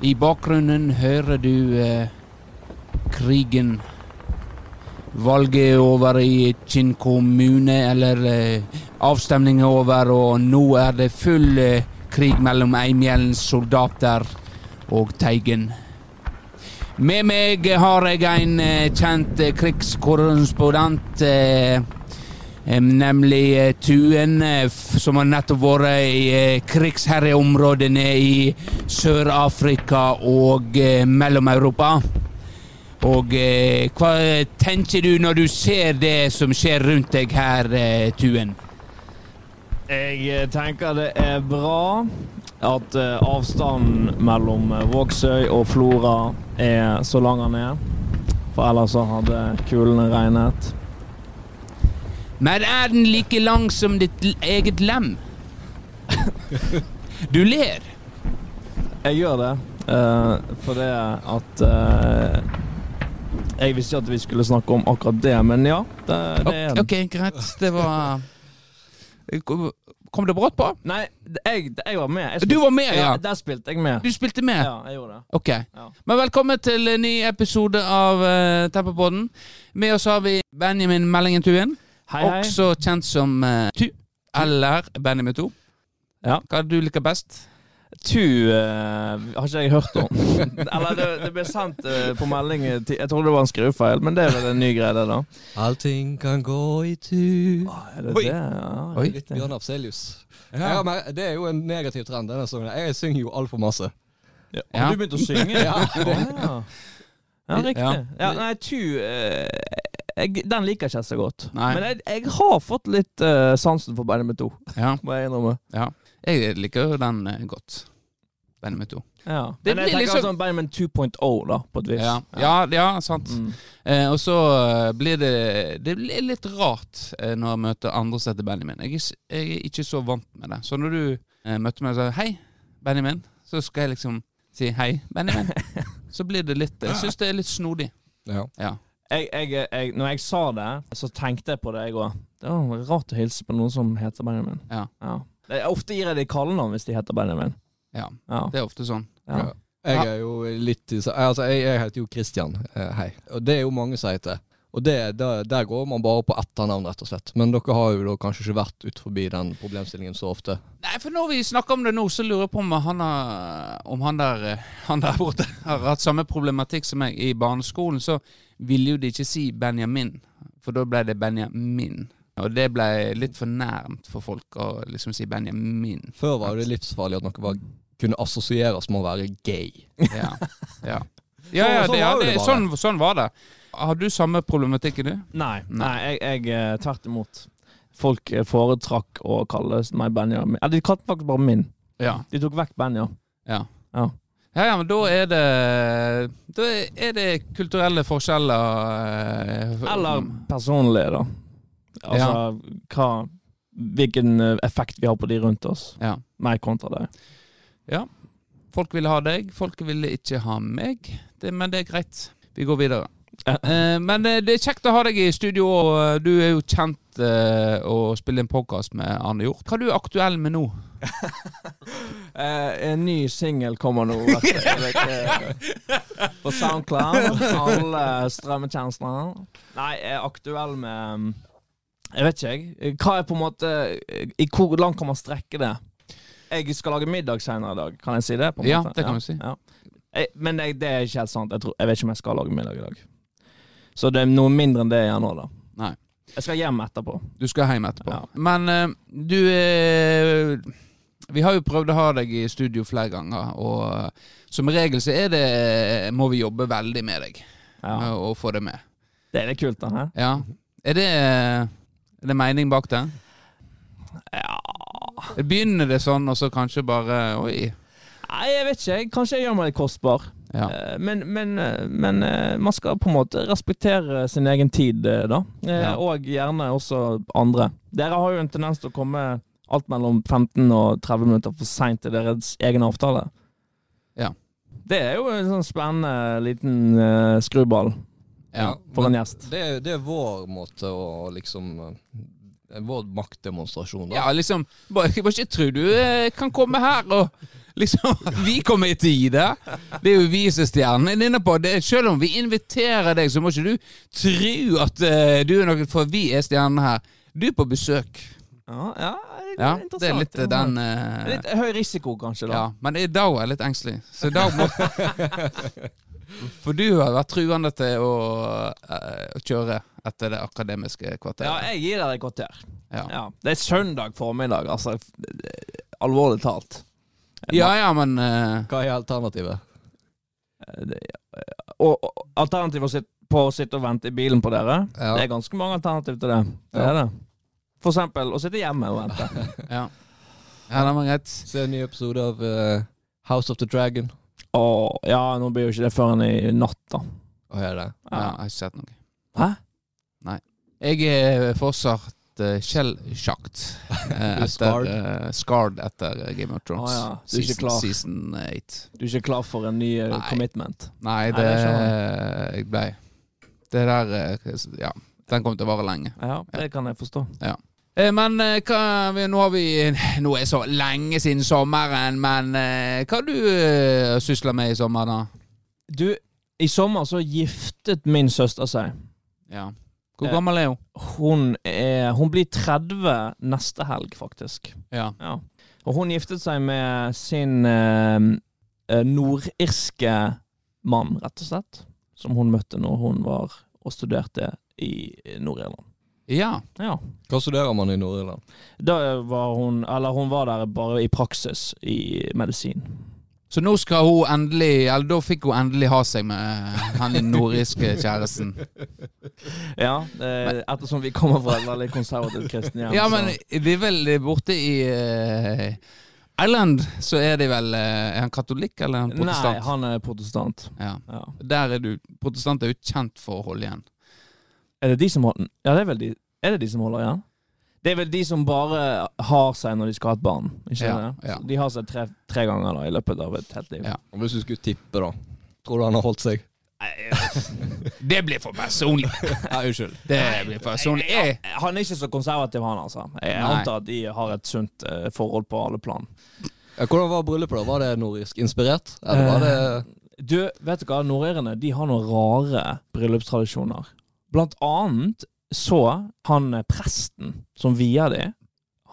I bakgrunnen hører du eh, krigen. Valget er over i Kinn kommune, eller eh, avstemningen er over, og nå er det full eh, krig mellom Eimjellens soldater og Teigen. Med meg har jeg en eh, kjent eh, krigskorrespondent. Em, nemlig eh, Tuen, eh, som har nettopp vært i eh, krigsherreområdene i Sør-Afrika og Mellom-Europa. Og hva tenker du når du ser det som skjer rundt deg her, Tuen? Jeg tenker det er bra at avstanden mellom Vågsøy og Flora er så lang den er. For ellers så hadde kulene regnet. Men er den like lang som ditt eget lem? Du ler. Jeg gjør det uh, for det at uh, Jeg visste ikke at vi skulle snakke om akkurat det, men ja. Det, det er den. Ok, greit. Det var Kom det brått på? Nei, jeg, jeg var med. Jeg Du var med, ja. Der spilte jeg med. Du spilte med? Ja, jeg gjorde det. Ok. Ja. Men velkommen til en ny episode av uh, Teppepodden. Med oss har vi Benjamin Meldingen Tuen, Hei, hei. også kjent som uh, Tu. Eller Benjamin to. Ja. Hva er det du liker best? Tu uh, har ikke jeg hørt om. Eller det, det ble sendt uh, på melding til Jeg trodde det var en skrivefeil, men det er vel en ny greie, det, da. Allting kan gå i tu. Er det Oi. det? Ja, Oi. Litt Bjørn Afselius. Ja. mer- det er jo en negativ trend, denne sangen. Jeg synger jo altfor masse. Ja. Ja. Har du begynt å synge? Ja. ja. riktig. Ja. Ja. nei, Tu eh, jeg, Den liker jeg ikke så godt. Nei. Men jeg, jeg har fått litt uh, sansen for Benjamin 2, Ja. må jeg innrømme. ja. Jeg liker jo den uh, godt. Benjamin 2. Ja. Det Men jeg tenker liksom- sånn Benjamin 2.0, da, på et vis. Ja, ja, ja sant. Mm. Eh, og så eh, blir det Det blir litt rart eh, når jeg møter andre som heter Benjamin. Jeg er, jeg er ikke så vant med det. Så når du eh, møter meg og sier 'hei, Benjamin', så skal jeg liksom si 'hei, Benjamin'. så blir det litt Jeg syns det er litt snodig. Ja. Ja. Jeg, jeg, jeg, når jeg sa det, så tenkte jeg på det, jeg òg. Det var rart å hilse på noen som heter Benjamin. Ja. Det, ofte gir jeg dem kallenavn hvis de heter Benjamin. ja. Ja. Det er ofte sånn. Ja. Ja. Jeg er jo litt Altså, jeg, jeg heter jo Christian. Eh, hei. Og det er jo mange som heter. Og det, der, der går man bare på etternavn, rett og slett. Men dere har jo da kanskje ikke vært ut forbi den problemstillingen så ofte. Nei, for når vi snakker om det nå, så lurer jeg på om han, har, om han, der, eh, han der borte har hatt samme problematikk som meg. I barneskolen så ville jo de ikke si Benjamin, for da ble det Benjamin. Og det ble litt for nærmt for folk å liksom si Benjamin. Før var det livsfarlig at noe var, kunne assosieres med å være gay. Ja, ja. Ja, ja, Sånn det, ja det sånn, sånn var det. Har du samme problematikken, du? Nei, Nei. jeg, jeg eh, tvert imot. Folk eh, foretrakk å kalle meg Benjamin. Ja, de kalte faktisk bare min. Ja. De tok vekk Benja. Ja. Ja. Ja, ja, men da er det Da er det kulturelle forskjeller eh, Eller personlige, da. Altså hva Hvilken eh, effekt vi har på de rundt oss. Ja. Meg kontra deg. Ja. Folk ville ha deg, folk ville ikke ha meg. Det, men det er greit. Vi går videre. Eh, men eh, det er kjekt å ha deg i studio, og eh, du er jo kjent å spille en podkast med Arne Hjort. Hva er du aktuell med nå? En ny singel kommer nå på SoundCloud. Alle strømmetjenester. Nei, jeg er aktuell med um, Jeg vet ikke, jeg. Hva er på en måte I hvor langt kan man strekke det? Jeg skal lage middag senere i dag. Kan jeg si det? Ja, det kan du si. Ja. Jeg, men jeg, det er ikke helt sant. Jeg, tror, jeg vet ikke om jeg skal lage middag i dag. Så det er noe mindre enn det jeg gjør nå, da. Nei. Jeg skal hjem etterpå. Du skal hjem etterpå. Ja. Men uh, du eh, Vi har jo prøvd å ha deg i studio flere ganger, og eh, som regel så er det må vi jobbe veldig med deg Ja. og få det med. Det er litt kult, da. Hæ? Ja. Er det, er det mening bak det? Ja Begynner det sånn, og så kanskje bare Oi. Nei, jeg vet ikke. Kanskje jeg gjør meg litt kostbar. Ja. Eh, Men, men, eh, men eh, man skal på en måte respektere sin egen tid, da. Ja. Og gjerne også andre. Dere har jo en tendens til å komme alt mellom 15 og 30 minutter for seint til deres egen avtale. Ja. Det er jo en sånn spennende liten eh, skruball ja. for en gjest. Det, det er vår måte å liksom Vår maktdemonstrasjon. da. Ja, liksom Bare, bare ikke tro du kan komme her og liksom Vi kommer i tide. Det er jo vi som er stjernen det. Selv om vi inviterer deg, så må ikke du tro at uh, du er noe For vi er stjernene her. Du er på besøk. Ja, ja, Ja, interessant. det er litt eh, den uh, Litt høy risiko, kanskje, da. Ja, men i dag er jeg litt engstelig. Så da må For du har vært truende til å, uh, å kjøre etter det akademiske kvarteret. Ja, jeg gir deg et kvarter. Ja. Ja. Det er søndag formiddag, altså. Alvorlig talt. Ja, ja, men eh, Hva er alternativet? Det- Og, og alternativet å sitte, på å sitte og vente i bilen på dere, Ja. det er ganske mange alternativer til det. Det Ja. er det. For eksempel å sitte hjemme og vente. ja. Ja, det var greit. Se en ny episode av eh, House of the Dragon. Å, ja, nå blir jo ikke det før enn i natt, da. Å, er det? Ja, jeg har ikke sett noe. Hæ? Nei. Jeg er fortsatt uh, shell-shocked eh, Du er etter scarred. Scarred etter Game of Thrones. Ah, ja. Du er season, season 8. Du er ikke klar for en ny eh, Nei. commitment? Nei, det, Jeg ble Det der eh, Ja, den kommer til å vare lenge. Ja, det kan jeg forstå. Ja. Men hva, nå har vi Nå er det så lenge siden sommeren, men hva har du uh, sysla med i sommer, da? Du, i sommer så giftet min søster seg. Ja. Hvor Eh. gammel er hun? Hun, er, hun blir 30 neste helg, faktisk. Ja. Ja. Og hun giftet seg med sin eh, eh, nordirske mann, rett og slett. Som hun møtte når hun var og studerte i Nord-Irland. ja. Ja. Hva studerer man i Nord-Irland? Da var hun Eller hun var der bare i praksis i medisin. Så nå skal hun endelig Eller da fikk hun endelig ha seg med han nordiske kjæresten. Ja, eh, ettersom vi kommer fra et veldig konservativt kristent hjem. Ja, men de er vel borte i eh, Irland så er de vel eh, Er han katolikk eller er han Nei, han er protestant. Ja. Ja. Der er du Protestant er jo kjent for å holde igjen. Er det de som holder Ja, det er vel de Er det de som holder igjen? Det er vel de som bare har seg når de skal ha et barn. Ikke Ja, det? ja. De har seg tre, tre ganger da i løpet av et helt liv. Ja. Og Hvis du skulle tippe, da? Tror du han har holdt seg? Det blir for personlig. Ja, unnskyld. Det blir personlig. Jeg, Han er ikke så konservativ, han altså. Jeg Nei. antar at de har et sunt uh, forhold på alle plan. Hvordan var bryllupet? da? Var det nordisk inspirert? Eller var det Du, vet du hva, Nordirene de har noen rare bryllupstradisjoner. Blant annet så han eh, presten som vier de,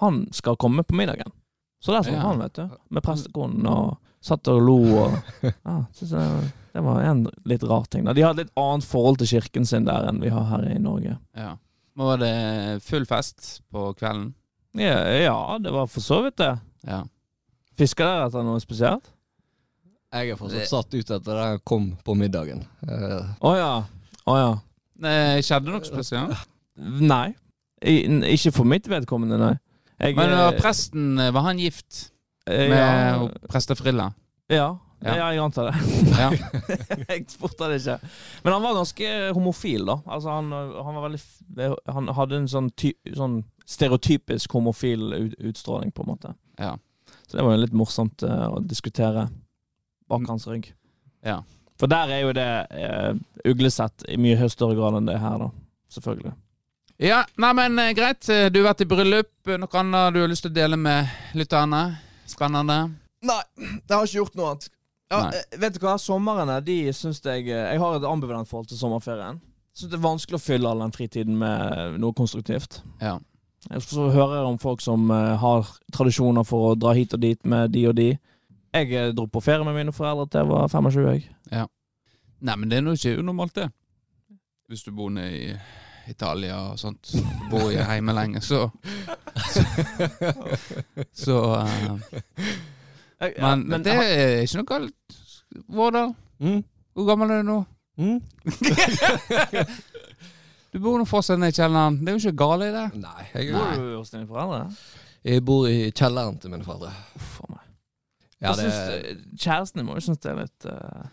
han skal komme på middagen. Så der satt Ja. han, vet du, med prestekonen og satt og lo og ja, synes jeg, Det var en litt rar ting. da. De hadde litt annet forhold til kirken sin der enn vi har her i Norge. ja. Men var det full fest på kvelden. Ja, ja det var for så vidt det. Ja. Fisker dere etter noe spesielt? Jeg er fortsatt satt ut etter det jeg kom på middagen. Eh, oh, ja. Å ja. Eh, Skjedde noe spesielt? Nei. Ikke for mitt vedkommende, nei. Jeg, Men eh, var presten eh, Var han gift eh, med ja, prestefrilla? ja. Ja. ja, jeg antar det. Ja. jeg spurte det ikke. Men han var ganske homofil, da. Altså, han, han var veldig Han hadde en sånn, ty, sånn stereotypisk homofil ut, utstråling, på en måte. Ja. Så det var jo litt morsomt uh, å diskutere bak hans rygg. ja. For der er jo det uh, uglesett i mye større grad enn det her, da. Selvfølgelig. Ja, nei, men eh, greit. Eh, Du har vært i bryllup. Noe annet du har lyst til å dele med lytterne? Spennende? Nei, jeg har ikke gjort noe annet. Ja, vet du hva, sommerene de syns jeg Jeg har et ambivalent forhold til sommerferien. Syns det er vanskelig å fylle all den fritiden med noe konstruktivt. Ja. Jeg så hører om folk som har tradisjoner for å dra hit og dit med de og de. Jeg eh, dro på ferie med mine foreldre til jeg var 25. Jeg. Nei, men det er nå ikke unormalt, det. Hvis du bor nede i Italia og sånt, bor jeg hjemme lenge, så Så eh, Jeg, ja, Men, det er ikke noe galt. Vårdal, mm, hvor gammel er du nå? mm. Du bor nå fortsatt nede i kjelleren. Det er jo ikke galt i det. Nei, jeg, Bor du hos dine foreldre? jeg bor i kjelleren til mine foreldre. Uff for meg. Ja, det, synes, kjæresten din må jo synes det er litt, uh,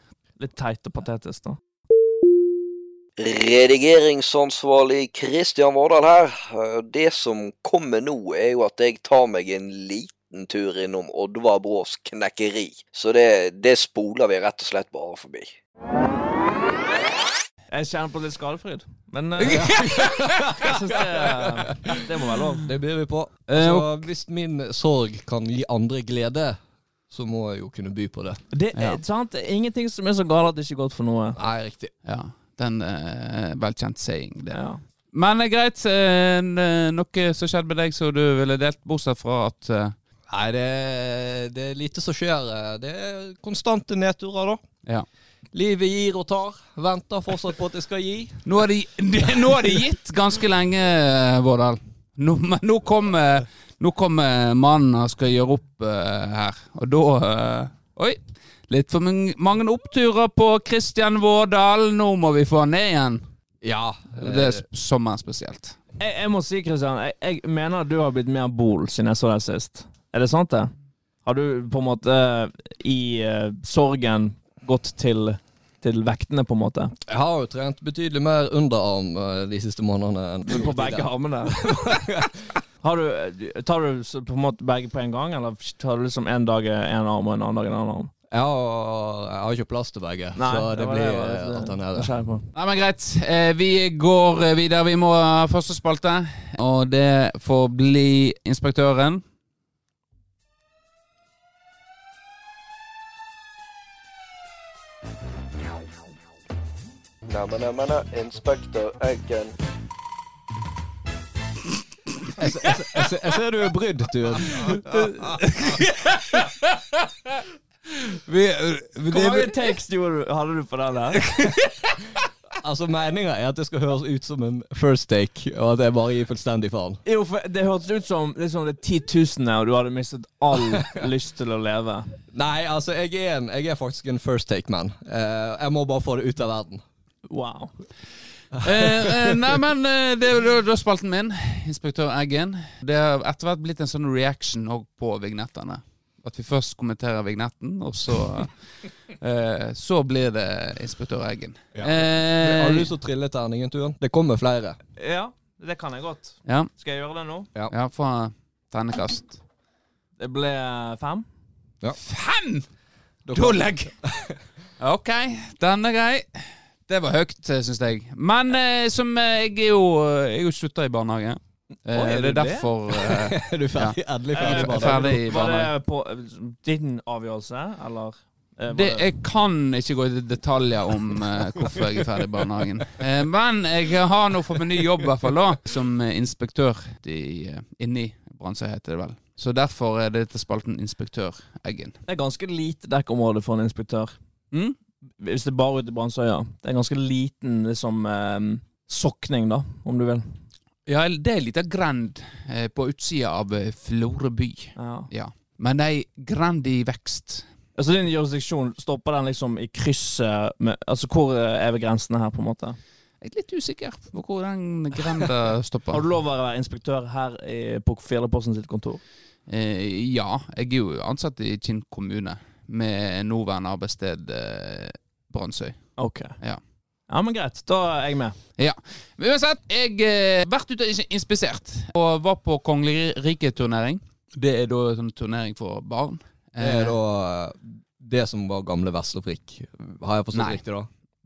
litt teit og patetisk, da. Redigeringsansvarlig Kristian Vårdal her. Eh, Det som kommer nå, er jo at jeg tar meg en liten tur innom Oddvar Brås knekkeri. Så det, det spoler vi rett og slett bare forbi. Jeg kjenner på litt skadefryd, men eh, jeg syns det, det må være lov. det byr vi på. Eh, Så hvis min sorg kan gi andre glede, så må jeg jo kunne by på det. Det er Ja. sant? Er ingenting som er så galt at det ikke er godt for noe. Nei, riktig. Ja, den eh, velkjent saying. Det. Ja. Men eh, greit. eh, noe som skjedde med deg som du ville delt, bortsett fra at Nei, det, det er lite som skjer. Det er konstante nedturer, da. Ja. Livet gir og tar. Venter fortsatt på at det skal gi. Nå har de, nå de gitt ganske lenge, Vårdal. Nå, men nå kommer nå kommer mannen og skal gjøre opp uh, her, og da uh, Oi! Litt for mange, oppturer på Kristian Vårdal. Nå må vi få han ned igjen. Ja. Det er sommer sommeren spesielt. Jeg, jeg må si, Kristian, jeg, jeg mener du har blitt mer bol siden jeg så deg sist. Er det sant, det? Har du på en måte i uh, sorgen gått til, til vektene, på en måte? Jeg har jo trent betydelig mer underarm uh, de siste månedene. enn På begge armene? Har du, tar du på en måte begge på en gang, eller tar du liksom en dag en arm og en annen dag en annen arm? Ja, jeg har ikke plass til begge, så det, var blir jeg var det alternere. Nei, men greit. Eh, vi går eh, videre. Vi må ha første spalte, og det får bli Inspektøren. Neimen, neimen, Inspektør Eggen. Jeg, se- jeg, se- jeg, se- jeg ser du er brydd, Turen. Eh, Hvor mange takes hadde du på den der? Altså, Meninga er at det skal høres ut som en first take, og at jeg bare gir fullstendig faen. Jo, for Det hørtes ut som liksom det titusener, og du hadde mistet all lyst til å leve. Nei, altså, jeg er, en, jeg er faktisk en first take-man. Uh, jeg må bare få det ut av verden. Wow. Eh, eh, nei, men eh, det er jo da- spalten min, Inspektør Eggen. Det har etter hvert blitt en sånn reaction på vignettene. At vi først kommenterer vignetten, og så eh, Så blir det Inspektør Eggen. Eh, Har du lyst til å trille terningen, Turen? Det kommer flere. Ja, det kan jeg godt. ja, Skal jeg gjøre det nå? ja, fra ternekast. Det ble fem. Fem! Da Da Ok, den er grei. Det var høyt, syns jeg. Men eh, som eh, jeg er jo Jeg er jo slutta i barnehage. Eh, Å, er det er du det? derfor eh, Er du ferdig? Endelig ferdig? i er ferdig i Var barnehage. det på eh, din avgjørelse, eller? eh, var Det, jeg kan ikke gå i detaljer om eh, hvorfor jeg er ferdig i barnehagen. Eh, men jeg har nå fått meg ny jobb, i hvert fall da, som eh, inspektør i, eh, inni Brannsøy, heter det vel. Så derfor er det til spalten Inspektør Eggen. Det er ganske lite dekkområde for en inspektør. Mm? Hvis det er bare ute i Brannsøya. Det er en ganske liten liksom eh, sokning, da, om du vil. Ja, det er ei lita grend eh, på utsida av eh, Florø by. Ja. Ja. Men ei grend i vekst. Altså Din jurisdiksjon, stopper den liksom i krysset med Altså hvor er grensene her, på en måte? Jeg er litt usikker på hvor den grenda stopper. Har du lov å være inspektør her i, på Fjelleposten sitt kontor? Eh, ja, jeg er jo ansatt i Kinn kommune, med nåværende arbeidssted eh, Brønnøysøy. Ok. Ja. Ja, men greit. Da er jeg med. Men uansett, jeg har vært ute og inspisert, og var på Kongerike-turnering. Det er da en sånn turnering for barn. Det er da eh, det som var gamle Veslefrikk. Har jeg forstått Nei. riktig da?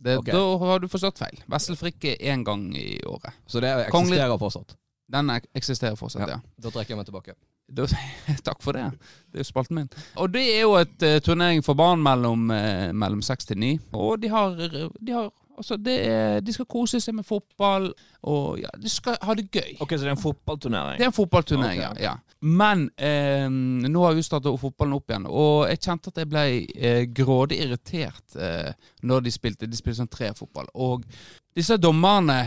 det, okay. Da har du forstått feil. Veslefrikk er én gang i året. Så det Kongelig- eksisterer fortsatt? Den eksisterer fortsatt, ja. Da trekker jeg meg tilbake. Da, takk for det. Det er jo spalten min. Og det er jo et uh, turnering for barn mellom, uh, mellom 6 til 9. Og de har, de har Altså, det er, de skal kose seg med fotball, og ja, de skal ha det gøy. Ok, Så det er en fotballturnering? Det er en fotballturnering, Ok, ok. ja. ja. Men eh, nå har jo starta fotballen opp igjen, og jeg kjente at jeg ble eh, grådig irritert eh, når de spilte. De spilte sånn trefotball. Og disse dommerne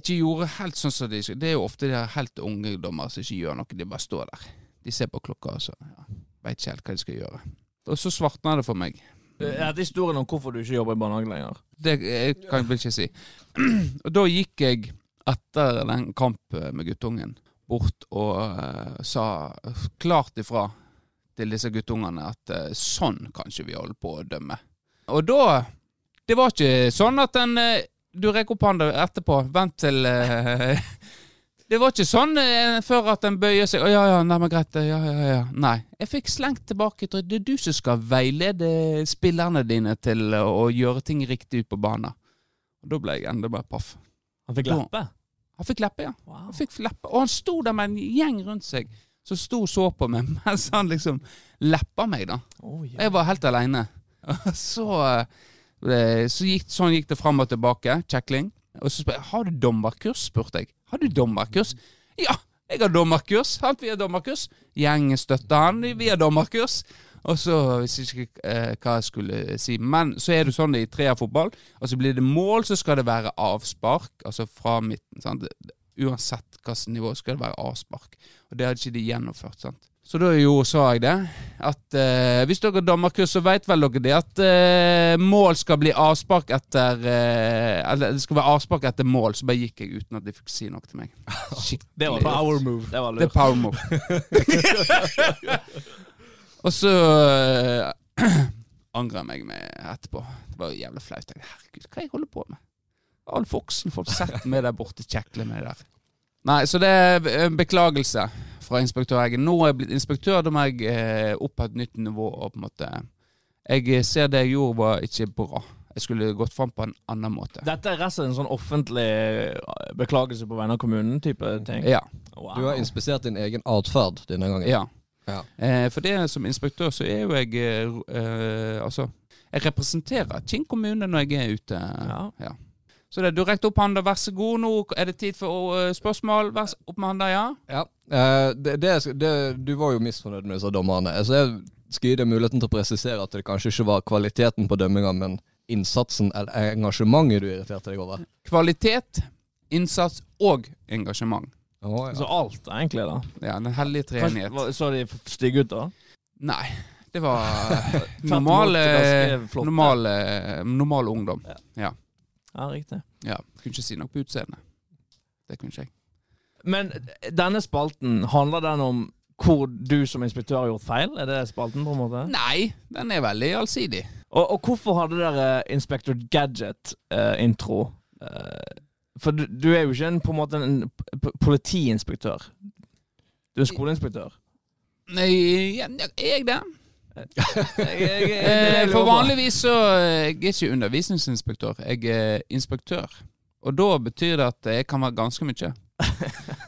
ikke gjorde helt sånn som de skulle. Det er jo ofte de helt unge dommere som ikke gjør noe. De bare står der. De ser på klokka og så ja, veit ikke helt hva de skal gjøre. Og så svartna det for meg. Er det historien om hvorfor du ikke jobber i barnehage lenger? Det jeg kan jeg vel ikke si. og da gikk jeg, etter den kampen med guttungen, bort og uh, sa klart ifra til disse guttungene at uh, sånn kan ikke vi holde på å dømme. Og da Det var ikke sånn at den eh, Du rekker opp hånda etterpå. Vent til uh, Det var ikke sånn uh, før at den bøyer seg. Å ja, ja, nei, men greit. Ja, ja, ja. Nei. Jeg fikk slengt tilbake. Det er du som skal veilede spillerne dine til å gjøre ting riktig ut på banen. Og da ble jeg enda mer paff. Han fikk leppe? Han fikk leppe, ja. Wow. Han fikk leppe. Og han sto der med en gjeng rundt seg som sto og så på meg mens han liksom leppa meg, da. Oi, Jeg var helt aleine. Så, eh, så gikk, sånn gikk det fram og tilbake. Kjekling. Og så spør jeg har du dommerkurs, spurte jeg. Har du dommerkurs? Ja, jeg har dommerkurs. Han via dommerkurs. Gjengen støtter han via dommerkurs. Og så jeg ikke eh, hva jeg skulle si. Men så er det sånn i treerfotball. Altså blir det mål, så skal det være avspark. Altså fra midten. Sant? Uansett hvilket nivå skal det være avspark. Og det hadde ikke de gjennomført. sant? Så da jo, sa jeg det. At eh, hvis dere har dommerkurs, så vet vel dere det at eh, mål skal bli avspark etter eh, Eller det skal være avspark etter mål. Så bare gikk jeg uten at de fikk si noe til meg. Skikkelig. Det var power move. Det var Det er power move. Og så uh, angrer jeg meg med etterpå. Det var jo jævlig flaut. Herregud, hva jeg holder på med? All voksen folk setter meg der borte, kjekler meg der. Nei, så det er en beklagelse fra inspektør Eggen. Nå er jeg blitt inspektør, da må jeg eh, opp på et nytt nivå. Og på en måte Jeg ser det jeg gjorde var ikke bra. Jeg skulle gått fram på en annen måte. Dette er slett en sånn offentlig eh, beklagelse på vegne av kommunen type ting? Ja. Wow. Du har inspisert din egen atferd denne gangen. ja. Ja. Eh, for det som inspektør så er jo jeg eh, eh, Altså, jeg representerer Kinn kommune når jeg er ute. Ja. Så det, du rekte opp handa, vær så god. Nå er det tid for eh, spørsmål. Vær så opp med handa, ja. Ja. Eh, det, det, det, du var jo misfornøyd med disse dommerne. Så jeg skal gi deg muligheten til å presisere at det kanskje ikke var kvaliteten på dømminga, men innsatsen eller engasjementet du irriterte deg over. Kvalitet, innsats og engasjement. Å, Så alt, egentlig, da. Ja, Den hellige treenighet. Så de stygge ut, da? Nei, det var normale, normale, normale ungdom. Ja. Ja, riktig. ja. Kunne ikke si noe på utseendet. Det kunne ikke jeg. Men denne spalten, handler den om hvor du som inspektør har gjort feil? Er det spalten, på en måte? Nei, den er veldig allsidig. Og, og hvorfor hadde dere Inspector Gadget-intro? for du, du er jo ikke en, på en måte en politiinspektør. Du er skoleinspektør. Nei, er jeg det? Jeg- jeg- er Eh, for vanligvis så eh, Jeg er ikke undervisningsinspektør, jeg er inspektør. Og da betyr det at jeg kan være ganske mye.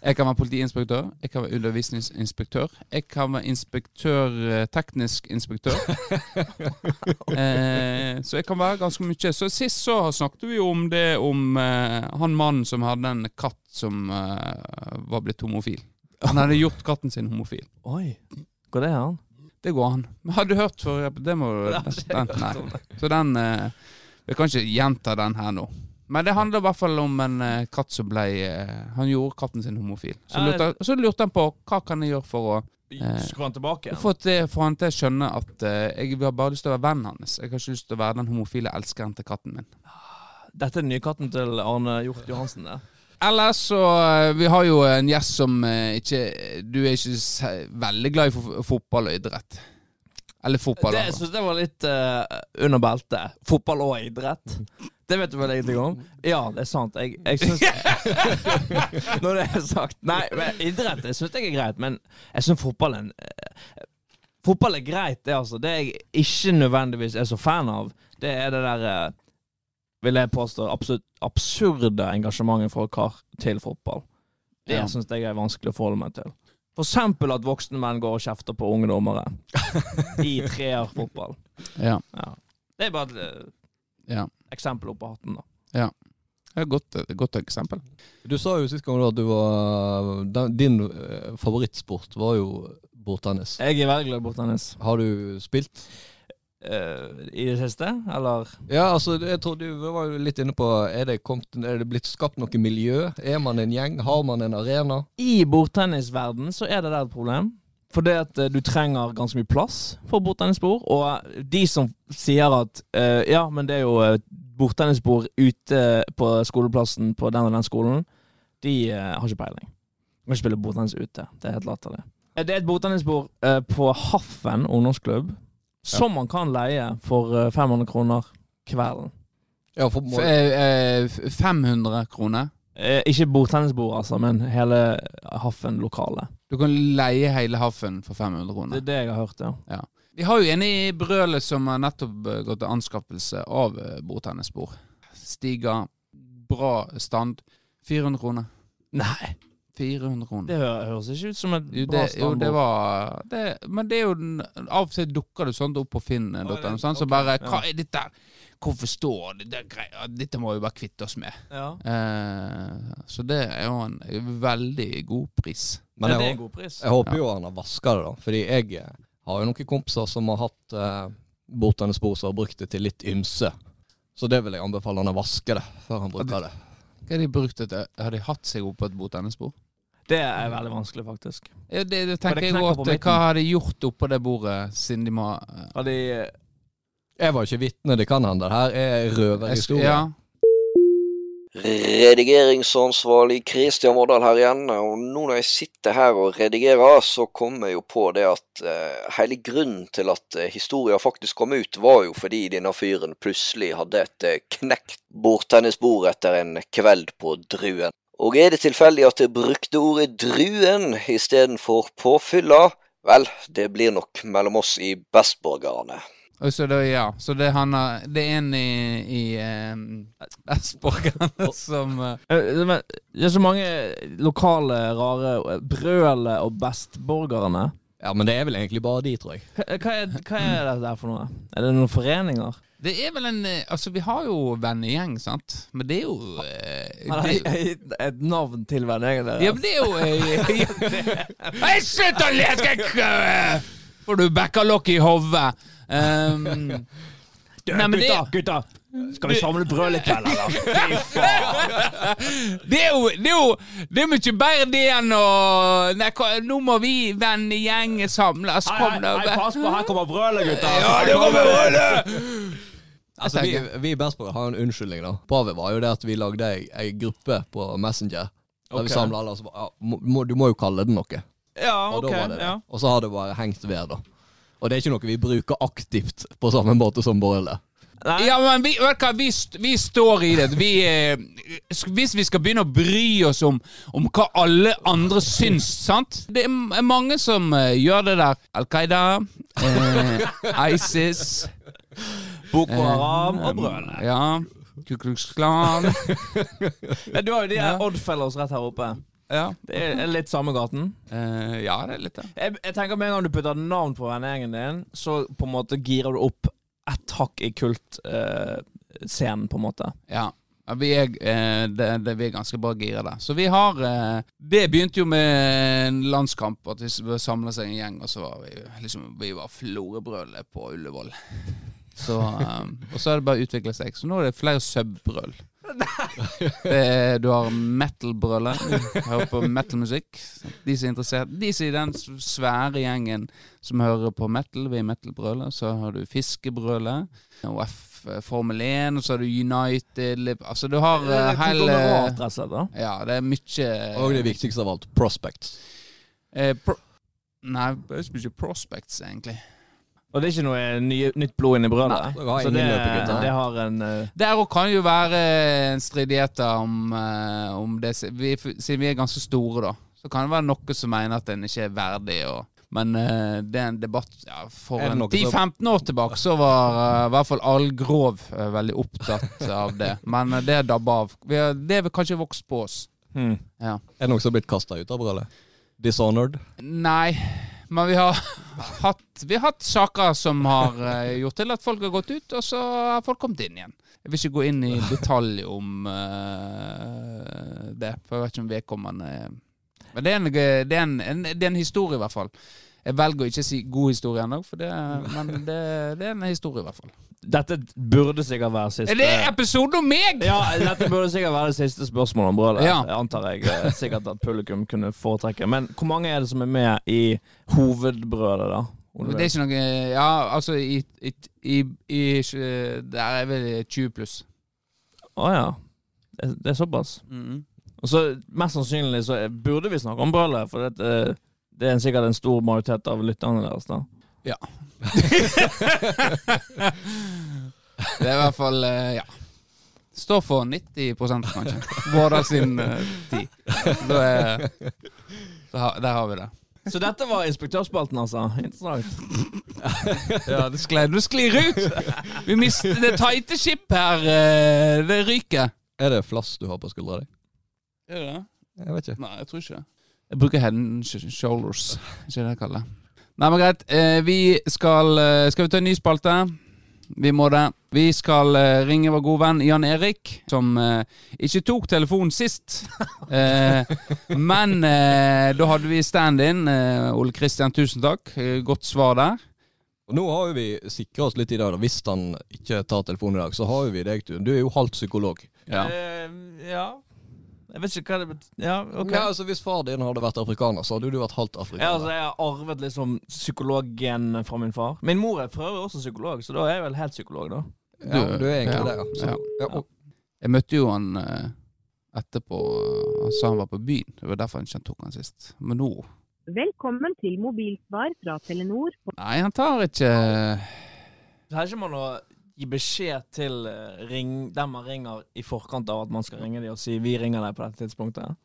Jeg kan være politiinspektør, jeg kan være undervisningsinspektør, jeg kan være inspektør, eh, teknisk inspektør. eh, så jeg kan være ganske mye. Så sist så snakket vi jo om det om eh, han mannen som hadde en katt som eh, var blitt homofil. Han hadde gjort katten sin homofil. Oi, går det an? Det går an. Men har du hørt for Det må den, Nei. Så den eh, Jeg kan ikke gjenta den her nå. Men det handler i hvert fall om en eh, katt som ble eh, Han gjorde katten sin homofil. Så Ja, lurte, så lurte han på hva kan jeg gjøre for å Eh, han tilbake igjen? få, til, få han til å skjønne at eh, jeg har bare lyst til å være vennen hans. Jeg har ikke lyst til å være den homofile elskeren til katten min. Dette er den nye katten til Arne Hjort Johansen. Det. Ellers så eh, Vi har jo en gjest som eh, ikke Du er ikke veldig glad i fotball og idrett. Eller fotball. Det, jeg syns det var litt uh, under beltet. Fotball og idrett. Det vet du vel ingenting om? Ja, det er sant. Jeg, jeg syns Når det er sagt. Nei, men idrett syns jeg er greit, men jeg syns fotball er en eh, Fotball er greit, det, altså. Det jeg ikke nødvendigvis er så fan av, det er det der eh, Vil jeg påstå absolutt absurde engasjementet folk har til fotball. Det Ja. syns jeg er vanskelig å forholde meg til. For eksempel at voksne menn går og kjefter på unge dommere i treerfotball. Ja. Ja. Det er bare et eh, ja. eksempel opp på hatten, da. Ja. Det er et godt, godt eksempel. Du sa jo sist gang at du var Din eh, favorittsport var jo bordtennis. Jeg er veldig glad i bordtennis. Har du spilt? Eh, I det siste, eller? Ja, altså, jeg tror du var jo litt inne på Er det, kommet, er det blitt skapt noe miljø? Er man en gjeng? Har man en arena? I bordtennisverden så er det der et problem. For det at eh, du trenger ganske mye plass for bordtennisbord. Og eh, de som sier at uh, ja, men det er jo bordtennisbord ute på skoleplassen på den og den skolen, de uh, har ikke peiling. Du kan spille bordtennis ute. Det er helt latterlig. Det er et bordtennisbord uh, på Haffen ungdomsklubb som man kan leie for eh, 500 kroner kvelden. Ja, for, F eh, eh, 500 kroner. Eh, ikke bordtennisbord, altså, men hele Haffen-lokalet. Du kan leie hele Haffen for 500 kroner? Det er det jeg har hørt, ja. Vi har jo en i Brølet som har nettopp eh, gått til anskaffelse av eh, bordtennisbord. Stiger, bra stand. 400 kroner. Nei. 400 kroner. Det høres ikke ut som et Jo, bra det, jo, det var det, Men det er jo Av og til dukker det sånt opp på finn.no. Ja, sånn, okay, så bare ja. Hva er dette? Hvorfor står det der greia? Dette må vi bare kvitte oss med. Ja. Eh, så det er jo en veldig god pris. Men jeg, det er jeg, en god pris. jeg håper jo han har vaska det, da. Fordi jeg eh, har jo noen kompiser som har hatt uh, bordtennisposer og brukt det til litt ymse. Så det vil jeg anbefale han å vaske det før han bruker det. Hva har de brukt det til? Har de hatt seg opp på et bordtennisbord? Det er veldig vanskelig, faktisk. Ja, det, det tenker det jeg godt. Hva har de gjort oppå det bordet, siden de må Har de Jeg var ikke vitne, det kan hende. Det her er røverhistorie. Ja. Redigeringsansvarlig Kristian Vårdal her igjen, og nå når jeg sitter her og redigerer, så kommer jeg jo på det at eh, hele grunnen til at eh, historien faktisk kom ut, var jo fordi denne fyren plutselig hadde et eh, knekt bordtennisbord etter en kveld på Druen. Og er det tilfeldig at jeg brukte ordet druen istedenfor påfylla? Vel, det blir nok mellom oss i bestborgerne. Så det, ja, så det, han det er en i, i eh, Esborgane som eh, Eh, Det er så mange lokale, rare Brølet og Bestborgerne. Ja, men det er vel egentlig bare de, tror jeg. Hva, er, hva er det der for noe? Er det noen foreninger? Det er vel en eh, Altså, vi har jo vennegjeng, sant? Men det er jo eh, Har det, de gitt et navn til vennegjengen deres? Ja, men det er jo eh, Hei, Slutt å leke! Kø- Får du bekkalokk i hodet? Um, Nei, men det- gutta, gutta! Skal vi samle brøl i kveld, eller? Det er jo Det er jo Det er mye bedre det enn å Nei, nå må vi vennegjengen samles. Kom da. pass på, her kommer brølet, gutter. Ja, det kommer brølet! Altså, vi, vi i Bestborg har en unnskyldning, da. Opphavet var jo det at vi lagde ei, ei gruppe på Messenger. Der vi samla alle og så bare, ja, må, Du må jo kalle det noe. Ja, Og ok. det det. ja. Og så har det bare hengt ved, da. Og det er ikke noe vi bruker aktivt på samme måte som brølet. Nei, Ja, men vi, vi, vi står i det. Vi, eh, hvis vi skal begynne å bry oss om, om hva alle andre syns, sant Det er mange som eh, gjør det der. Al Qaida, eh, ISIS Boko eh, Haram og Brødrene. Ja. Ku Klux Klan. Ja, du har jo de Ja. Oddfellows rett her oppe. Ja. Det er litt samme gaten. Uh, ja, det er litt det. Jeg, jeg tenker Med en gang du putter navn på vennegjengen din, så på en måte girer du opp ett hakk i kultscenen, på en måte. Ja. Vi er, eh, det, det, vi er ganske bra gira der. Så vi har eh, Det begynte jo med en landskamp, at vi samla seg en gjeng, og så var vi liksom Vi var Florebrølet på Ullevål. Så, um, og så har det bare utvikla seg. Så nå er det flere subbrøl. Det er- Du har metal-brølet. Hører på metal-musikk. De som er interessert De som er i den svære gjengen som hører på metal, vi er metal-brølet. Så har du Fiskebrølet. Og F Formel 1, og så har du United Liv- Altså, du har uh, hele. Ja, det er mye Og det viktigste av alt, prospects. eh, pro Nei, det er ikke mye prospects, egentlig. Og det er ikke noe nye, nytt blod inni brødet. Nei, det, ingen det har en uh... Der òg kan jo være en stridighet om, uh, om det vi, Siden vi er ganske store, da, så kan det være noe som mener at en ikke er verdig. Og, men uh, det er en debatt ja, For Er det en noe som- 10-15 år tilbake så var eh, i hvert fall Allgrov uh, veldig opptatt av det. Men eh, det dabba av. Vi har, det har kanskje vokst på oss. hmm. Ja. Er det noe som har blitt kasta ut av brølet? Dishonored? Nei, men vi har hatt, vi har hatt saker som har eh, gjort til at folk har gått ut, og så har folk kommet inn igjen. Jeg vil ikke gå inn i detalj om uh, det, for jeg vet ikke om vedkommende Men det er, en, det, er en, en, det er en historie, i hvert fall. Jeg velger å ikke si god historie ennå, men det, det er en historie, i hvert fall. Dette burde sikkert være siste Er det episode om meg?! Ja, dette burde sikkert være det siste spørsmålet om brølet. Ja. Antar jeg eh, sikkert at publikum kunne foretrekke. Men hvor mange er det som er med i hovedbrødet, da? Det er ikke noe Ja, altså i, i, i, i Der er vel 20 pluss. Å ja. Det, det er såpass. Mm. Og så Mest sannsynlig så er- burde vi snakke om brølet, for dette det er sikkert en stor majoritet av lytterne deres. da Ja. Det er i hvert fall eh, Ja. Står for 90 kanskje. Vårdal sin uh, tid. Da er, så har- der har vi det. Så dette var inspektørspalten, altså. Interessant. Ja, det sklir, Du sklir ut! Vi mister det tighte skip her. eh, Det ryker. Er det flass du har på skuldra di? Er det det? Jeg vet ikke. Nei, jeg tror ikke det. Jeg bruker head and shoulders. Ikke det jeg kaller det. Nei, men greit. Eh, vi skal eh, Skal vi ta en ny spalte? Vi må det. Vi skal eh, ringe vår gode venn Jan Erik, som eh, ikke tok telefonen sist. Eh, men eh, da hadde vi stand-in. Eh, Ole Kristian, tusen takk. Godt svar der. Og nå har vi sikra oss litt i dag. da. Hvis han ikke tar telefonen i dag, så har vi deg, du. Du er jo halvt psykolog. Ja. Eh, ja. Jeg vet ikke hva det betyr. Ja, ok. Ja, altså Hvis far din hadde vært afrikaner, så hadde du vært halvt afrikaner. Ja, altså Jeg har arvet liksom psykologgen fra min far. Min mor er for øvrig også psykolog, så da er jeg vel helt psykolog, da. ja, du er egentlig ja, det, ja. Så, ja. ja. og, Jeg møtte jo han eh, etterpå. Han sa han var på byen. Det var derfor han tok han sist. Men nå Velkommen til mobilsvar fra Telenor. Nei, han tar ikke Her ikke man å gi beskjed til eh, ring, dem man ringer i forkant av at man skal ringe dem og si 'vi ringer deg på dette tidspunktet'?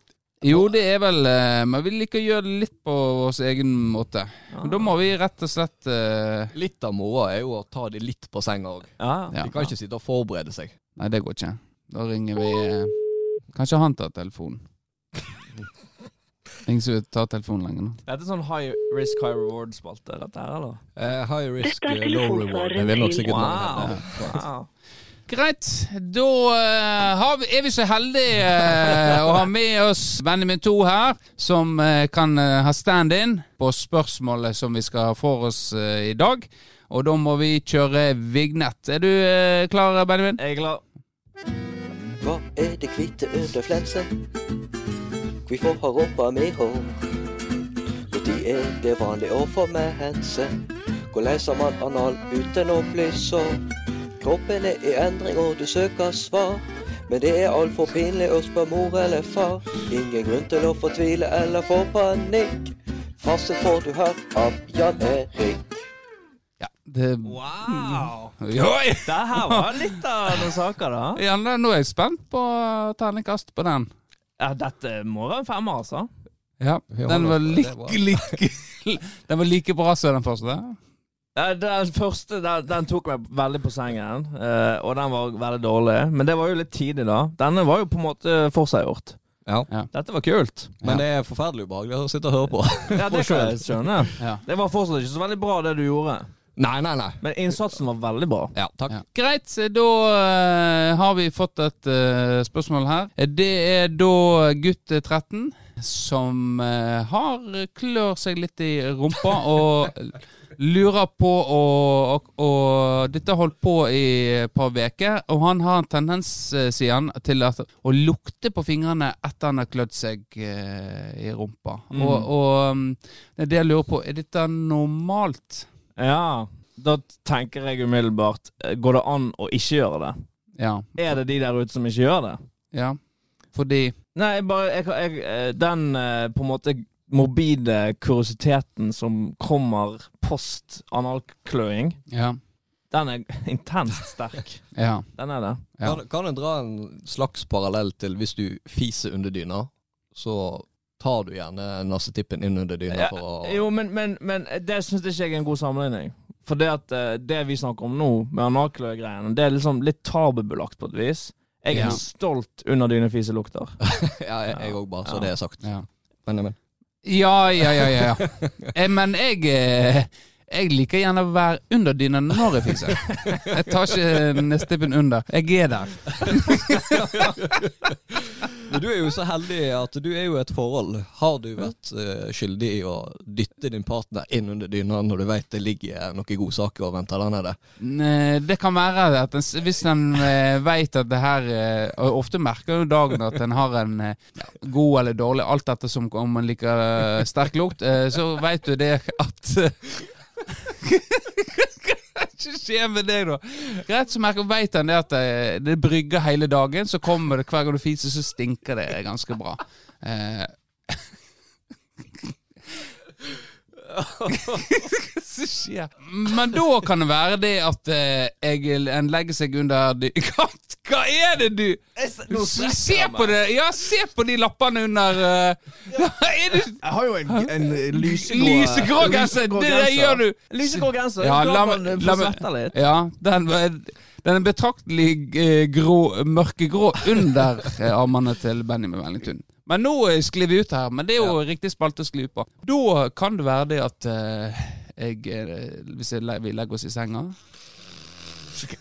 Jo, det er vel eh, Men vi liker å gjøre det litt på vår egen måte. Ja. Men da må vi rett og slett uh... litt av moroa er jo å ta de litt på senga òg. Ja, Ja. De kan ikke sitte og forberede seg. Nei, det går ikke. Da ringer vi Kanskje han tar telefonen. Ingen som tar telefonen lenger nå. Dette er sånn high risk, high reward-spalte, dette her, eller? Eh, high risk, eh, low reward. Det vil nok sikkert Wow. wow. Greit. Da uh, har vi, er vi så heldige å ha med oss Benjamin 2 her, som kan ha stand-in på spørsmålet som vi skal få oss eh, i dag. Og da må vi kjøre vignett. Er du klar, Benjamin? Jeg er klar. Hva er det hvite under flensen? får ha rumpa mi hår? Når er det vanlig å få mense? Hvor leser man anal uten å bli sår? Kroppen er i endring og du søker svar. Men det er altfor pinlig å spørre mor eller far. Ingen grunn til å fortvile eller få panikk. Fasit får du her av Jan Erik. Ja. Det, Wow! Oi! Det her var litt av noen saker, da. Ja, nå er jeg spent på terningkast på den. Ja, dette må være en femmer, altså. Ja, Ja, Den var like, like Den var like bra som den første. Ja, Den første den, den tok meg veldig på sengen, eh, og den var veldig dårlig. Men det var jo litt tidlig, da. Denne var jo på en måte forseggjort. Ja. Dette var kult. Men det er forferdelig ubehagelig å sitte og høre på. Ja, det kan jeg skjønne. Ja. Det var fortsatt ikke så veldig bra, det du gjorde. Nei, nei, nei. Men innsatsen var veldig bra. Ja, takk. Ja. Greit, da uh, har vi fått et uh, spørsmål her. Det er da gutt 13 som uh, har klør seg litt i rumpa og lurer på å og, og Dette har holdt på i et par uker, og han har en tendens, eh, sier han, til at, å lukte på fingrene etter han har klødd seg eh, i rumpa. Mm. Og, og um, det er det jeg lurer på, er dette normalt? Ja, da tenker jeg umiddelbart eh, Går det an å ikke gjøre det? Ja. Er det de der ute som ikke gjør det? ja. Fordi Nei, bare jeg, jeg, eh, Den eh, på en måte morbide kuriositeten som kommer post analkløing, Ja. den er intenst sterk. Ja. Den er det. Ja. Kan, kan jeg dra en slags parallell til hvis du fiser under dyna, så tar du gjerne nassetippen inn under dyna Ja, for å Jo, men, men, men det syns ikke jeg er en god sammenligning. For det at eh, det vi snakker om nå, med analkløe-greiene, det er liksom litt tabubelagt på et vis. Jeg er Ja. stolt under dynefiselukter. Ja, jeg- òg, bare så Ja. det er sagt. Ja. Men, men. Ja, ja, ja, ja. ja. Eh, Men jeg eh, Jeg liker gjerne å være under dyna når jeg fiser. Jeg tar ikke nestippen under. Jeg er der. Men du er jo så heldig at du er jo i et forhold. Har du vært eh, skyldig i å dytte din partner inn under dyna når du vet det ligger noen godsaker og venter der nede? Det kan være at den, hvis en eh, vet at det her eh, Og ofte merker jo dagen at en har en eh, god eller dårlig, alt etter som om en liker eh, sterk lukt, eh, så vet du det at Hva skjer med deg, da? Rett som jeg vet han det at eh, det brygger hele dagen. Så kommer det hver gang du fiser, så stinker det ganske bra. Eh. Men da kan det være det at eh, jeg, en legger seg under dy... Hva, er det du Se på det! Ja, se på de lappene under uh, Er det Jeg har jo en, en lysegrå lysegrå genser? Det der gjør du! Lysegrå genser. Ja, Ja, la meg- litt. Ja, den, den er betraktelig eh, grå, mørkegrå under eh, armene til Benjamin Wellington. Men nå sklir vi ut her. Men det er jo riktig spalte å skli ut på. Da kan det være det at uh, jeg Hvis jeg, vi legger oss i senga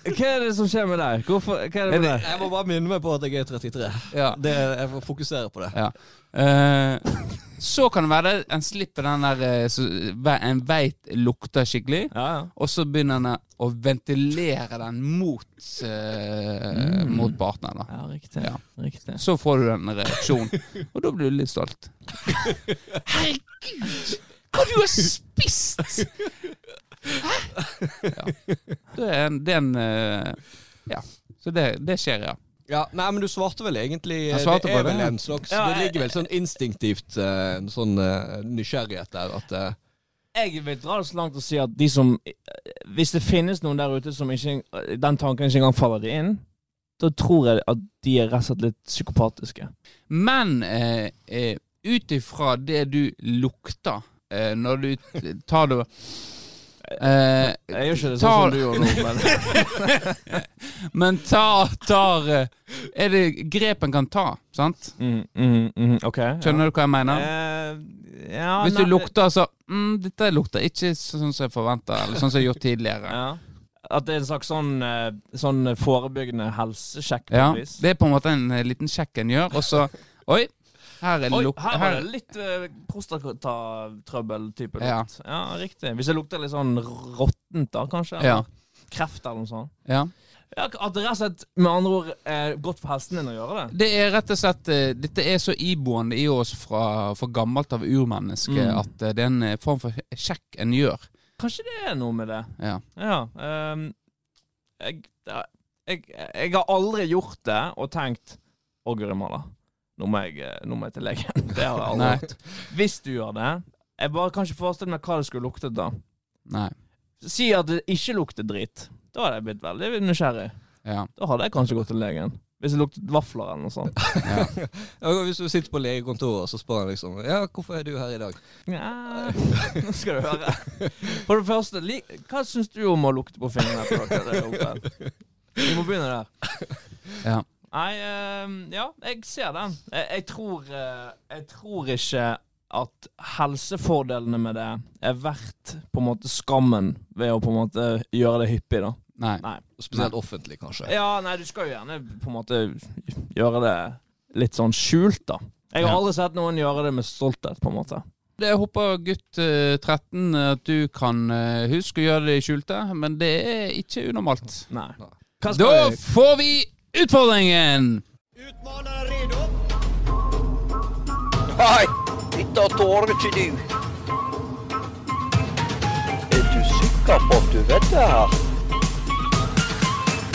Hva er det som skjer med deg? Hvorfor, hva er det med deg? Jeg må bare minne meg på at jeg er 33. Ja. Det, jeg får fokusere på det. ja. Eh, så kan det være en slipper den der eh, så, ve- En veit lukter skikkelig. Ja, ja. Og så begynner den å ventilere den mot, eh, mot partneren. da Ja, riktig. Ja. riktig. Så får du den reaksjonen, og da blir du litt stolt. Herregud! Hva du har spist! Ja. Det er en, det er en eh, Ja. Så det, det skjer, ja. Ja, nei, men du svarte vel egentlig svarte Det er vel det. en slags Ja, Det ligger vel sånn instinktivt eh, en sånn eh, nysgjerrighet der at Jeg vil dra det så langt og si at de som Hvis det finnes noen der ute som ikke den tanken ikke engang faller de inn, da tror jeg at de er rett og slett litt psykopatiske. Men eh, eh, ut ifra det du lukter eh, når du tar det eh, Jeg gjør ikke det sånn som du gjorde nå, men Men ta, tar eh, Er det grep en kan ta, sant? mm, mm, mm, okay, Skjønner du hva jeg mener? Eh, ja, Hvis du nei, lukter så mm, Dette lukter ikke sånn som jeg forventa, eller sånn som jeg har gjort tidligere. ja. At det er en slags sånn, eh, sånn forebyggende helsesjekk. Ja. Det er på en måte en eh, liten sjekk en gjør, og så Oi, her er Oi, her var det litt uh, prostatatrøbbel-type lukt. Ja. riktig. Hvis det lukter litt sånn råttent, da, kanskje? Ja. Kreft eller noe sånt. Ja. Ja, at det rett og slett med andre ord er godt for hesten din å gjøre det. Det er rett og slett eh, Dette er så iboende i oss fra, fra gammelt av urmennesket Mm. at eh, det er en eh, form for sjekk en gjør. Kanskje det er noe med det. Ja. Ja. um, jeg, jeg, jeg, jeg har aldri gjort det og tenkt Å, guri malla. Nå, må jeg, eh, nå må jeg til legen. Det har jeg aldri gjort. Hvis du gjør det Jeg bare kan ikke forestille meg hva det skulle luktet da. Nei. Si at det ikke lukter drit. Da hadde jeg blitt veldig nysgjerrig. Ja. Da hadde jeg kanskje gått til legen. Hvis det luktet vafler eller noe sånt. ja. ja, Hvis du sitter på legekontoret, så spør han liksom Ja, hvorfor er du her i dag? Nja, nå skal du høre. For det første, li hva syns du om å lukte på fingrene på dere? Vi må begynne der. ja. Nei, ehm, ja, jeg ser den. Jeg, jeg, tror, eh, jeg tror ikke at helsefordelene med det er verdt på en måte skammen ved å på en måte gjøre det hyppig, da. Nei. Nei. Spesielt offentlig, kanskje. Ja, nei, du skal jo gjerne på en måte gjøre det litt sånn skjult, da. Jeg har aldri sett noen gjøre det med stolthet, på en måte. Jeg håper gutt eh, 13 at du kan eh, huske å gjøre det i skjulte, men det er ikke unormalt. Nei. Da får vi utfordringen! Nei, dette tåler ikke du. Er du sikker på at du vet det her?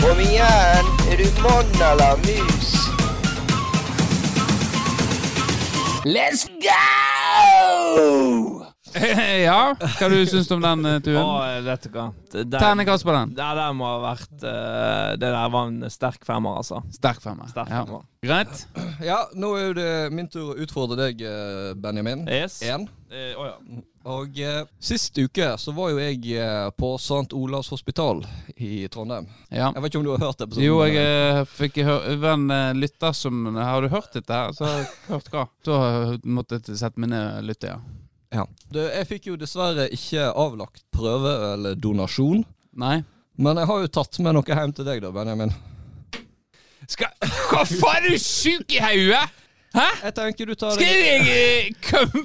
Kom igjen, er du mann eller mus? Let's go! ja, hva du syns du om den, turen? Å, vet du hva. Det Terningkast på den. det der må ha vært eh, Det der var en sterk femmer, altså. Sterk femmer. Sterk Ja. femmer. Greit. Ja, nå er det min tur å utfordre deg, eh, Benjamin. Yes. Én. Eh, oh, ja. Og eh, sist uke så var jo jeg eh, på St. Olavs hospital i Trondheim. Ja. Jeg vet ikke om du har hørt episoden? Jo, jeg eh, fikk høre en eh, lytter som Har du hørt dette? her? Så hørt hva? Så måtte jeg sette meg ned og lytte, ja. Ja. Du, jeg fikk jo dessverre ikke avlagt prøve eller donasjon. Nei? Men jeg har jo tatt med noe hjem til deg, da, Benjamin. Skal Hva faen, er du sjuk i hodet? Hæ? Jeg tenker du tar Skal jeg eh, komme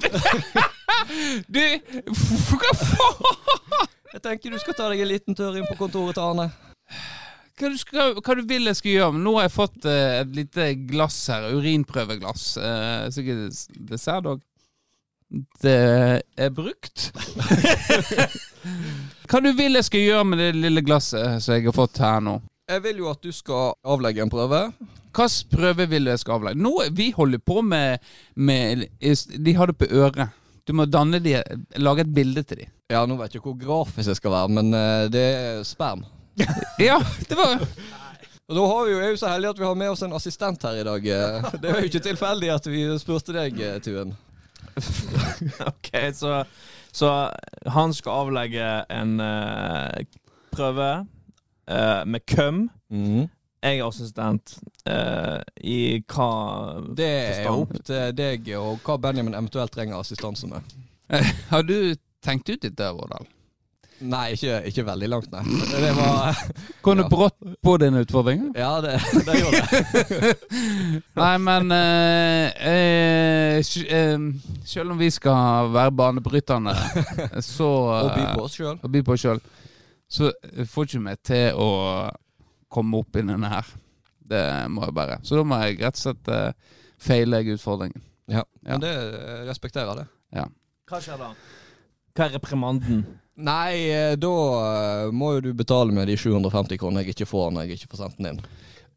Du, hva faen? Jeg tenker du skal ta deg en liten tur inn på kontoret til Arne. Hva du, skal, hva du vil jeg skal gjøre? Nå har jeg fått uh, et lite glass her. Urinprøveglass. Eh, sikkert dessert òg. Det er brukt. hva du vil jeg skal gjøre med det lille glasset som jeg har fått her nå? Jeg vil jo at du skal avlegge en prøve. Hvilken prøve vil du jeg skal avlegge? Nå, vi holder på med, med De har det på øret. Du må danne de, lage et bilde til dem. Ja, nå vet jeg ikke hvor grafisk jeg skal være, men eh, det er sperm. Ja, det var Og da har vi jo, er jo så heldige at vi har med oss en assistent her i dag. eh. Det er jo ikke tilfeldig at vi spurte deg, eh, Tuen. Ok, så, så han skal avlegge en uh, prøve uh, med køm. Mm. Jeg er assistent uh, i hva Det er jo opp til deg og hva Benjamin eventuelt trenger assistanse med. Har du tenkt ut dette, Vårdal? Nei, ikke, ikke veldig langt, nei. Det var Kom du Ja. brått på dine utfordringer? Ja, det, det gjorde det. Nei, men eh, eh, eh, Selv om vi skal være banebryterne, så Og by eh, på oss sjøl. og by på oss sjøl, så får ikke vi til å komme opp i denne her. Det må jeg bare. Så da må jeg rett og slett eh, feile utfordringen. Ja. Ja. Men det respekterer det. Hva skjer da? Hva er reprimanden? Nei, eh, da eh, må jo du betale med de 750 kronene jeg ikke får når jeg ikke får sendt den inn.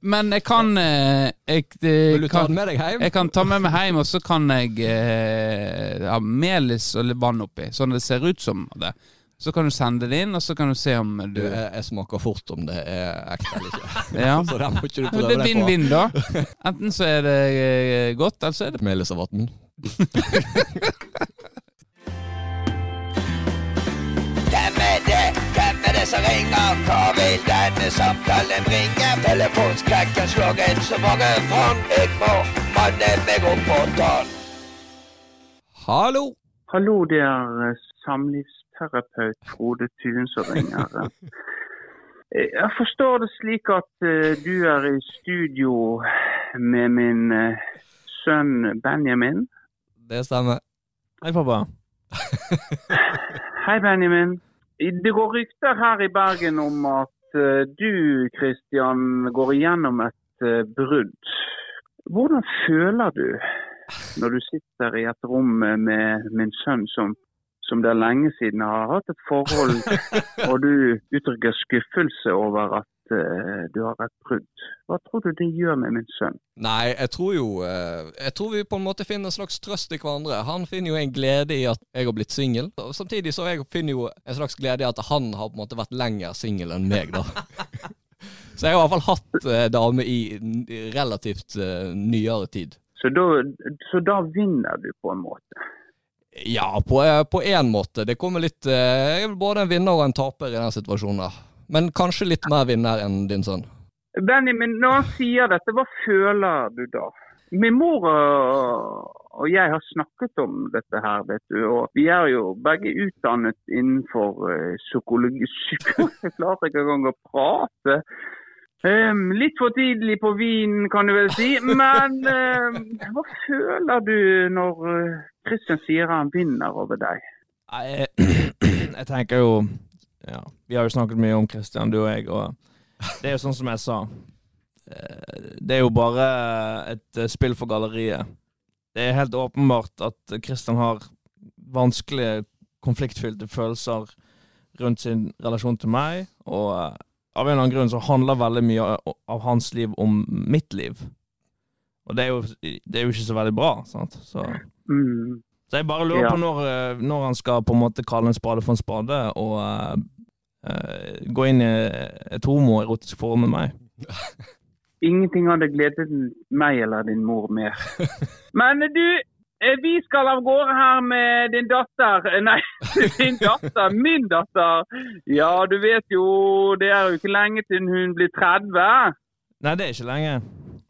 Men jeg kan eh, jeg, Vil du ta den med deg hjem? jeg kan ta med meg hjem, og så kan jeg eh, ha melis og litt vann oppi, sånn det ser ut som det. Så kan du sende det inn, og så kan du se om Du, du jeg, jeg smaker fort om det er ekte eller ikke. Ja. Så den må ikke du prøve det er deg på. vinn-vinn, da. Enten så er det godt, eller så er det Melis og Hvem Er som ringer? Hva vil denne samtalen bringe? Telefonskrekken slår inn så mange fond. Jeg må manne meg opp på tann. Hallo! Hallo, det er eh, samlivsterapeut Frode Thun som ringer. Eh, Jeg forstår det slik at eh, du er i studio med min sønn Benjamin. Det stemmer. Hei, pappa. Hei, Benjamin. Det går rykter her i Bergen om at eh, du, Christian, går igjennom et eh, brudd. Hvordan føler du når du sitter i et rom med min sønn som, som det er lenge siden har hatt et forhold, og du uttrykker skuffelse over at du har et brudd? Hva tror du det gjør med min sønn? Nei, jeg tror jo eh, Jeg tror vi på en måte finner en slags trøst i hverandre. Han finner jo en glede i at jeg har blitt singel. Samtidig så jeg finner jo en slags glede i at han har på en måte vært lenger singel enn meg, da. Så jeg har i hvert fall hatt eh, dame i relativt eh, nyere tid. Så da, så da vinner du på en måte. Ja, på, én en måte. Det kommer litt eh, både en vinner og en taper i den situasjonen. Men kanskje litt mer vinner enn din sønn. Benjamin, når han sier dette, hva føler du da? Min mor og, jeg har snakket om dette her, vet du. Og vi er jo begge utdannet innenfor eh, psykologi. Jeg klarer ikke engang å prate. Um, litt for tidlig på vinen, kan du vel si. Men um, hva føler du når Kristian Christian sier han vinner over deg? Jeg, jeg tenker jo ja, Vi har jo snakket mye om Christian, du og jeg, og det er jo sånn som jeg sa. Eh, Det er jo bare et eh, spill for galleriet. Det er helt åpenbart at Christian har vanskelige, konfliktfylte følelser rundt sin relasjon til meg, og eh, av en eller annen grunn så handler veldig mye av- hans liv om mitt liv. Og det er jo, det er jo ikke så veldig bra, sant. Så Mm. så jeg bare lurer Ja. på når, når han skal på en måte kalle en spade for en spade, og gå inn i et homoerotisk forhold med meg. Ingenting hadde gledet meg eller din mor mer. Men du, eh, vi skal av gårde her med din datter. Eh, Nei, din datter. Min datter. Ja, du vet jo, det er jo ikke lenge til hun blir 30. Nei, det er ikke lenge.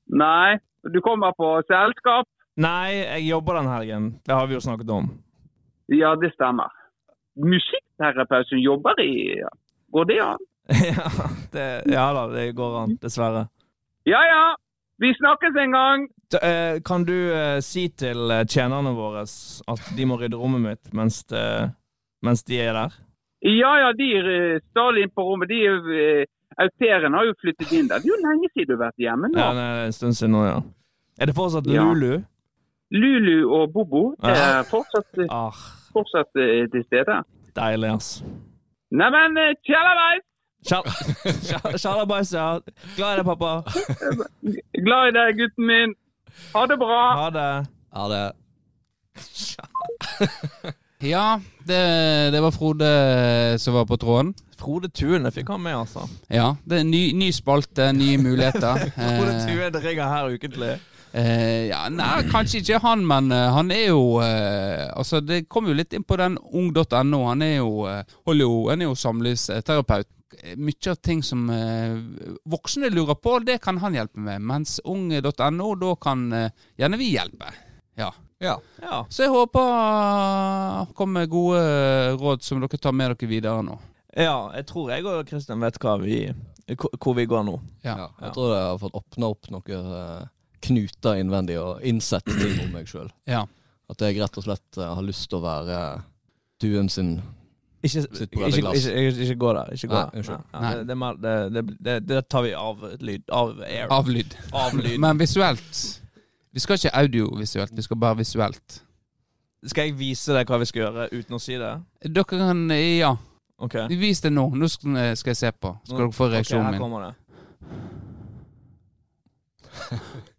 Nei, du kommer på selskap. Nei, jeg jobber den helgen. Det har vi jo snakket om. Ja, det stemmer. Musikkterapeut som jobber i Går det an? ja, det, ja da, det går an, dessverre. Ja ja, vi snakkes en gang. Eh, kan du eh, si til eh, tjenerne våre at de må rydde rommet mitt mens, mens de er der? Ja ja, de er eh, stadig inn på rommet. De er Au pairen har jo flyttet inn der. Det er jo lenge siden du har vært hjemme nå. Ja, det er en stund siden nå, ja. Er det fortsatt Ja. Lulu? Lulu og Bobo er fortsatt, Ah, fortsatt til stede. deilig, ass. Neimen, tjallabais! Tjallabais, ja. Glad i deg, pappa. Glad i deg, gutten min. Ha det bra. Ha det. Ha det Ja, det, det var Frode som var på tråden. Frode Tuen, jeg fikk han med, altså. Ja, det er ny, ny spalte, nye muligheter. Frode Eh, Tuen ringer her ukentlig. Eh, ja, nei, kanskje ikke han, men eh, han er jo eh, Altså, det kommer jo litt inn på den ung.no. Han er jo, eh, jo Han er jo samlivsterapeut mye av ting som eh, voksne lurer på, det kan han hjelpe med. Mens ung.no, da kan eh, gjerne vi hjelpe. Ja. Ja. Ja. Så jeg håper det kommer gode råd som dere tar med dere videre nå. ja, jeg tror jeg og Kristian vet hva vi, hvor vi går nå. Ja. Ja, jeg tror det har fått åpna opp noen eh, knuter innvendig og innsett ting om meg sjøl. Ja. At jeg rett og slett eh, har lyst til å være duen sin Ikke, Sitt dette ikke, ikke, ikke gå der. Ikke gå Nei, der. unnskyld. Nei. det, det, er mer- det, det, det, tar vi av lyd. Av air. Av lyd. Av lyd. Men visuelt. Vi skal ikke audiovisuelt, vi skal bare visuelt. Skal jeg vise deg hva vi skal gjøre uten å si det? Dere kan Ja, Okay. vis det nå. Nå skal, skal jeg se på. Skal dere få reaksjonen okay, her min. kommer det.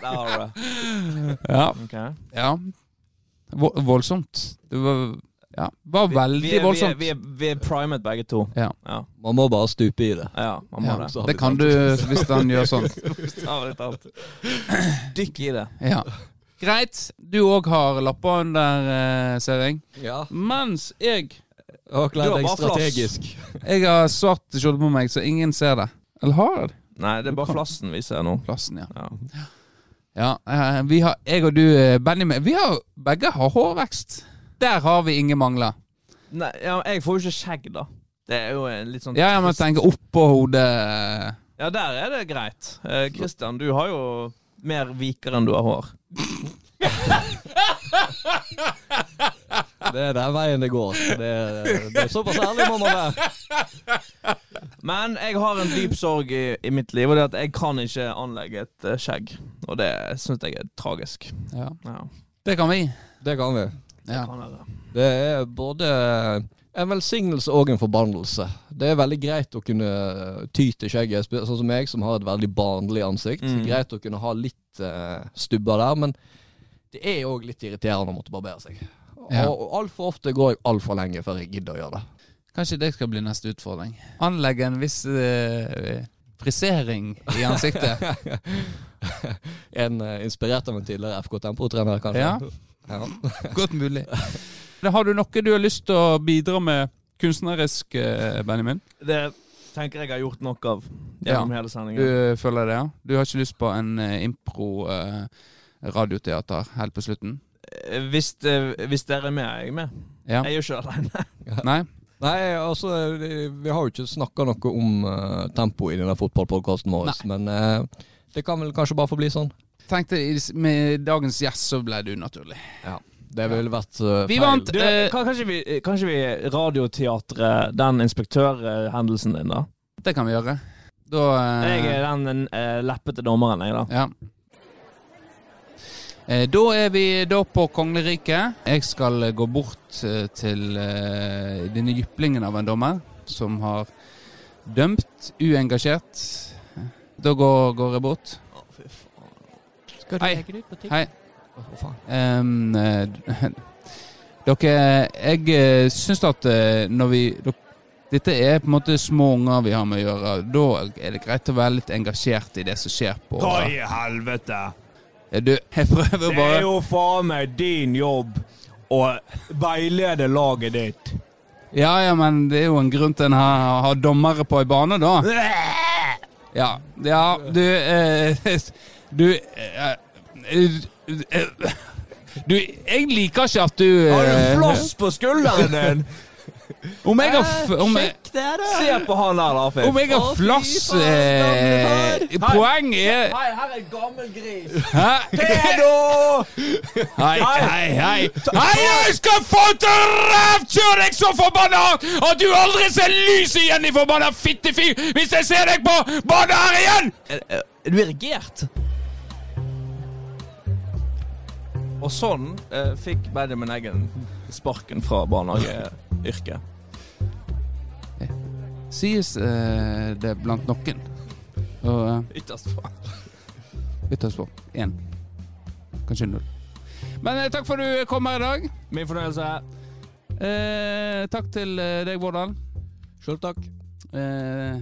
Der har du det. Ja. Okay. ja. Vo- Voldsomt. Det var, ja, var veldig vi er, voldsomt. Vi er, vi, er, vi er primet begge to. Ja. Ja, Man må bare stupe i det. ja man må Ja, det. Det kan du hvis han gjør sånn. Dykk i det. Ja. Greit. Du òg har lapper under, uh, ser jeg. Ja. Mens jeg Du har kledd deg bare flass. strategisk. Jeg har svart skjorte på meg, så ingen ser det. Eller har jeg det? Nei, det er bare flassen vi ser nå. Plassen, ja. Ja. Ja, eh, vi har, jeg og du, eh, Benjamin, vi har begge har hårvekst. Der har vi ingen mangler. Nei, ja, jeg får jo ikke skjegg, da. Det er jo en litt sånn Ja, ja, men tenk oppå hodet. eh, Ja, der er det greit. Eh, Christian, du har jo mer viker enn du har hår. Det er den veien det går. Det er, det er såpass ærlig må man være. Men jeg har en dyp sorg i, i mitt liv, og det er at jeg kan ikke anlegge et eh, skjegg. Og det syns jeg er tragisk. Ja. Ja, Det kan vi. Det kan vi. Ja. kan. Det er både en velsignelse og en forbannelse. Det er veldig greit å kunne ty til skjegget, sånn som meg, som har et veldig barnlig ansikt. Mm. Greit å kunne ha litt uh, stubber der, men det er òg litt irriterende å måtte barbere seg. Ja. Og altfor ofte går jeg altfor lenge før jeg gidder å gjøre det. Kanskje det skal bli neste utfordring. Anlegge en viss eh, frisering i ansiktet. En uh, inspirert av en tidligere FK Tempo-trener, kanskje. Ja. Ja. Godt mulig. Har du noe du har lyst til å bidra med kunstnerisk, eh, Benjamin? Det tenker jeg har gjort nok av Ja. hele sendingen. Du føler det, ja? Du har ikke lyst på en eh, impro-radioteater helt på slutten? Eh, Hvis, hvis dere er med, er jeg med. Ja? Jeg er jo ikke alene. Nei? Nei, altså, vi har jo ikke snakka noe om uh, tempo i denne fotballpodkasten vår, men uh, det kan vel kanskje bare få bli sånn. Tenkte med dagens gjest så ble det unaturlig. Ja. Det ville vært feil Vi feil. vant Du, eh, kanskje, vi, kanskje vi radioteatret den inspektørhendelsen din, da? Det kan vi gjøre. Da eh, Jeg er den uh, leppete dommeren, jeg, da. Ja. Eh, Da er vi da på kongeriket. Jeg skal gå bort eh, til eh, denne jyplingen av en dommer som har dømt uengasjert. Da går, går jeg bort. Skal Hei. legge det ut på TikTok? Hei. Å, faen. Em, eh, dere Jeg eh, syns at eh, når vi dere, Dette er på en måte små unger vi har med å gjøre. Da er det greit å være litt engasjert i det som skjer på Hva i helvete? Du, jeg prøver bare Det er jo faen meg din jobb å veilede laget ditt. Ja, ja, men det er jo en grunn til en har, har dommere på ei bane, da. Ja, ja du eh, Du eh, eh, Du, jeg liker ikke at du Har du eh, floss på skulderen din? Om jeg har f- om jeg, Se på han der, da, Finn. om jeg har flass eh, Poenget er Hei, her er en gammel gris. Hæ? Pedo! Hei, hei, hei. Hei, jeg skal få til rævkjøre deg så forbanna at du aldri ser lyset igjen, i forbanna fittefyr, hvis jeg ser deg på badet her igjen! Er du irrigert? Og sånn eh, fikk Benjamin Eggen sparken fra barnehageyrket. Sies eh, det blant noen. Og eh, Ytterst få. ytterst få. Én. Kanskje null. Men eh, takk for at du kom her i dag. Min fornøyelse. Eh, takk til eh, deg, Vårdal. Sjøl takk. Eh,